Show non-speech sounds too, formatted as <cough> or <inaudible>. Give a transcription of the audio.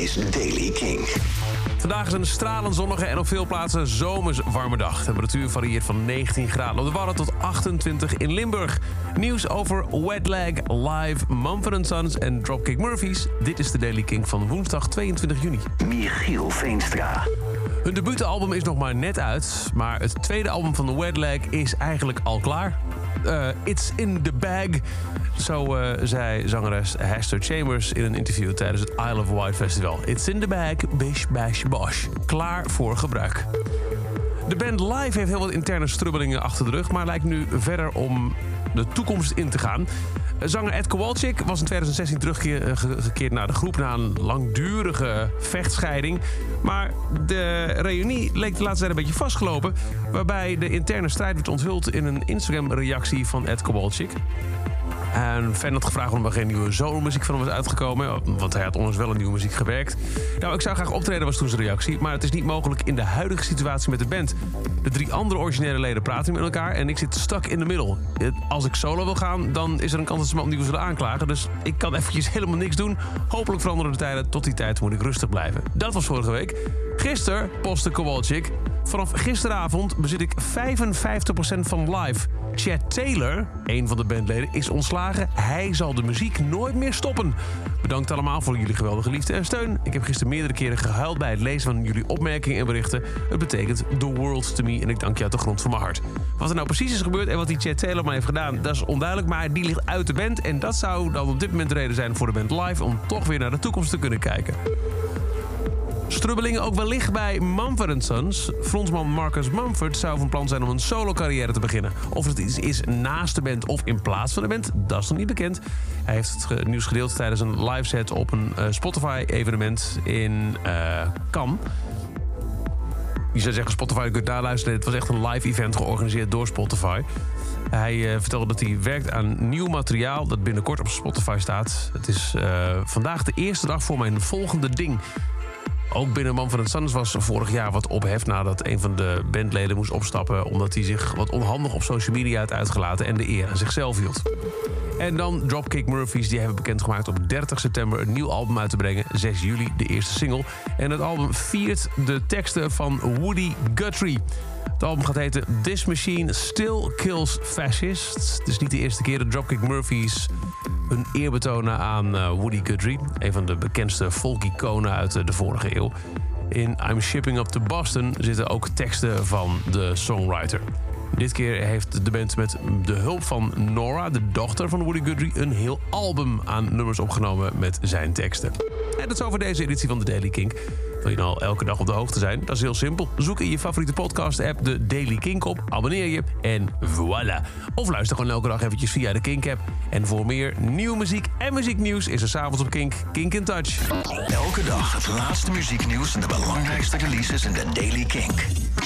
is Daily King. Vandaag is een stralend zonnige en op veel plaatsen zomers warme dag. De temperatuur varieert van 19 graden op de Wadden tot 28 in Limburg. Nieuws over Wetlag, Live, Mumford Sons en Dropkick Murphys. Dit is de Daily King van woensdag 22 juni. Michiel Veenstra. Hun debuutalbum is nog maar net uit, maar het tweede album van de Wetlag is eigenlijk al klaar. Uh, it's in the bag, zo uh, zei zangeres Hester Chambers in een interview tijdens het Isle of Wight Festival. It's in the bag, bish bash bosh. Klaar voor gebruik. De band live heeft heel wat interne strubbelingen achter de rug, maar lijkt nu verder om de toekomst in te gaan. Zanger Ed Kowalczyk was in 2016 teruggekeerd naar de groep na een langdurige vechtscheiding. Maar de reunie leek de laatste tijd een beetje vastgelopen. Waarbij de interne strijd werd onthuld in een Instagram-reactie van Ed Kowalczyk. En fan had gevraagd of er geen nieuwe solo-muziek van hem was uitgekomen. Want hij had onlangs wel een nieuwe muziek gewerkt. Nou, ik zou graag optreden, was toen zijn reactie. Maar het is niet mogelijk in de huidige situatie met de band. De drie andere originele leden praten met elkaar en ik zit stak in de middel. Als ik solo wil gaan, dan is er een kans dat ze me opnieuw zullen aanklagen. Dus ik kan eventjes <laughs> helemaal niks doen. Hopelijk veranderen de tijden. Tot die tijd moet ik rustig blijven. Dat was vorige week. Gisteren postte Kowalczyk. Vanaf gisteravond bezit ik 55% van live. Chad Taylor, een van de bandleden, is ontslagen. Hij zal de muziek nooit meer stoppen. Bedankt allemaal voor jullie geweldige liefde en steun. Ik heb gisteren meerdere keren gehuild bij het lezen van jullie opmerkingen en berichten. Het betekent the world to me en ik dank je uit de grond van mijn hart. Wat er nou precies is gebeurd en wat die Chad Taylor maar heeft gedaan, dat is onduidelijk. Maar die ligt uit de band en dat zou dan op dit moment de reden zijn voor de band live om toch weer naar de toekomst te kunnen kijken. Strubbelingen ook wellicht bij Mumford Sons. Frontman Marcus Mumford zou van plan zijn om een solo-carrière te beginnen. Of het iets is naast de band of in plaats van de band, dat is nog niet bekend. Hij heeft het nieuws gedeeld tijdens een live set op een uh, Spotify-evenement in uh, Cannes. Je zou zeggen, Spotify kunt daar luisteren. Het was echt een live event georganiseerd door Spotify. Hij uh, vertelde dat hij werkt aan nieuw materiaal dat binnenkort op Spotify staat. Het is vandaag de eerste dag voor mijn volgende ding. Ook binnen Man van het Sons was vorig jaar wat ophef nadat een van de bandleden moest opstappen omdat hij zich wat onhandig op social media had uitgelaten en de eer aan zichzelf hield. En dan Dropkick Murphys, die hebben bekendgemaakt op 30 september een nieuw album uit te brengen. 6 juli de eerste single. En het album viert de teksten van Woody Guthrie. Het album gaat heten This Machine Still Kills Fascists. Het is niet de eerste keer dat Dropkick Murphys een eer betonen aan uh, Woody Guthrie, een van de bekendste folk-iconen uit uh, de vorige eeuw. In I'm Shipping Up to Boston zitten ook teksten van de songwriter. Dit keer heeft de band met de hulp van Nora, de dochter van Woody Guthrie, een heel album aan nummers opgenomen met zijn teksten. En dat is over deze editie van de Daily Kink. Wil je nou elke dag op de hoogte zijn? Dat is heel simpel. Zoek in je favoriete podcast-app de Daily Kink op, abonneer je en voilà. Of luister gewoon elke dag eventjes via de Kink-app. En voor meer nieuwe muziek en muzieknieuws is er s'avonds op Kink, Kink in Touch. Elke dag het laatste muzieknieuws en de belangrijkste releases in de Daily Kink.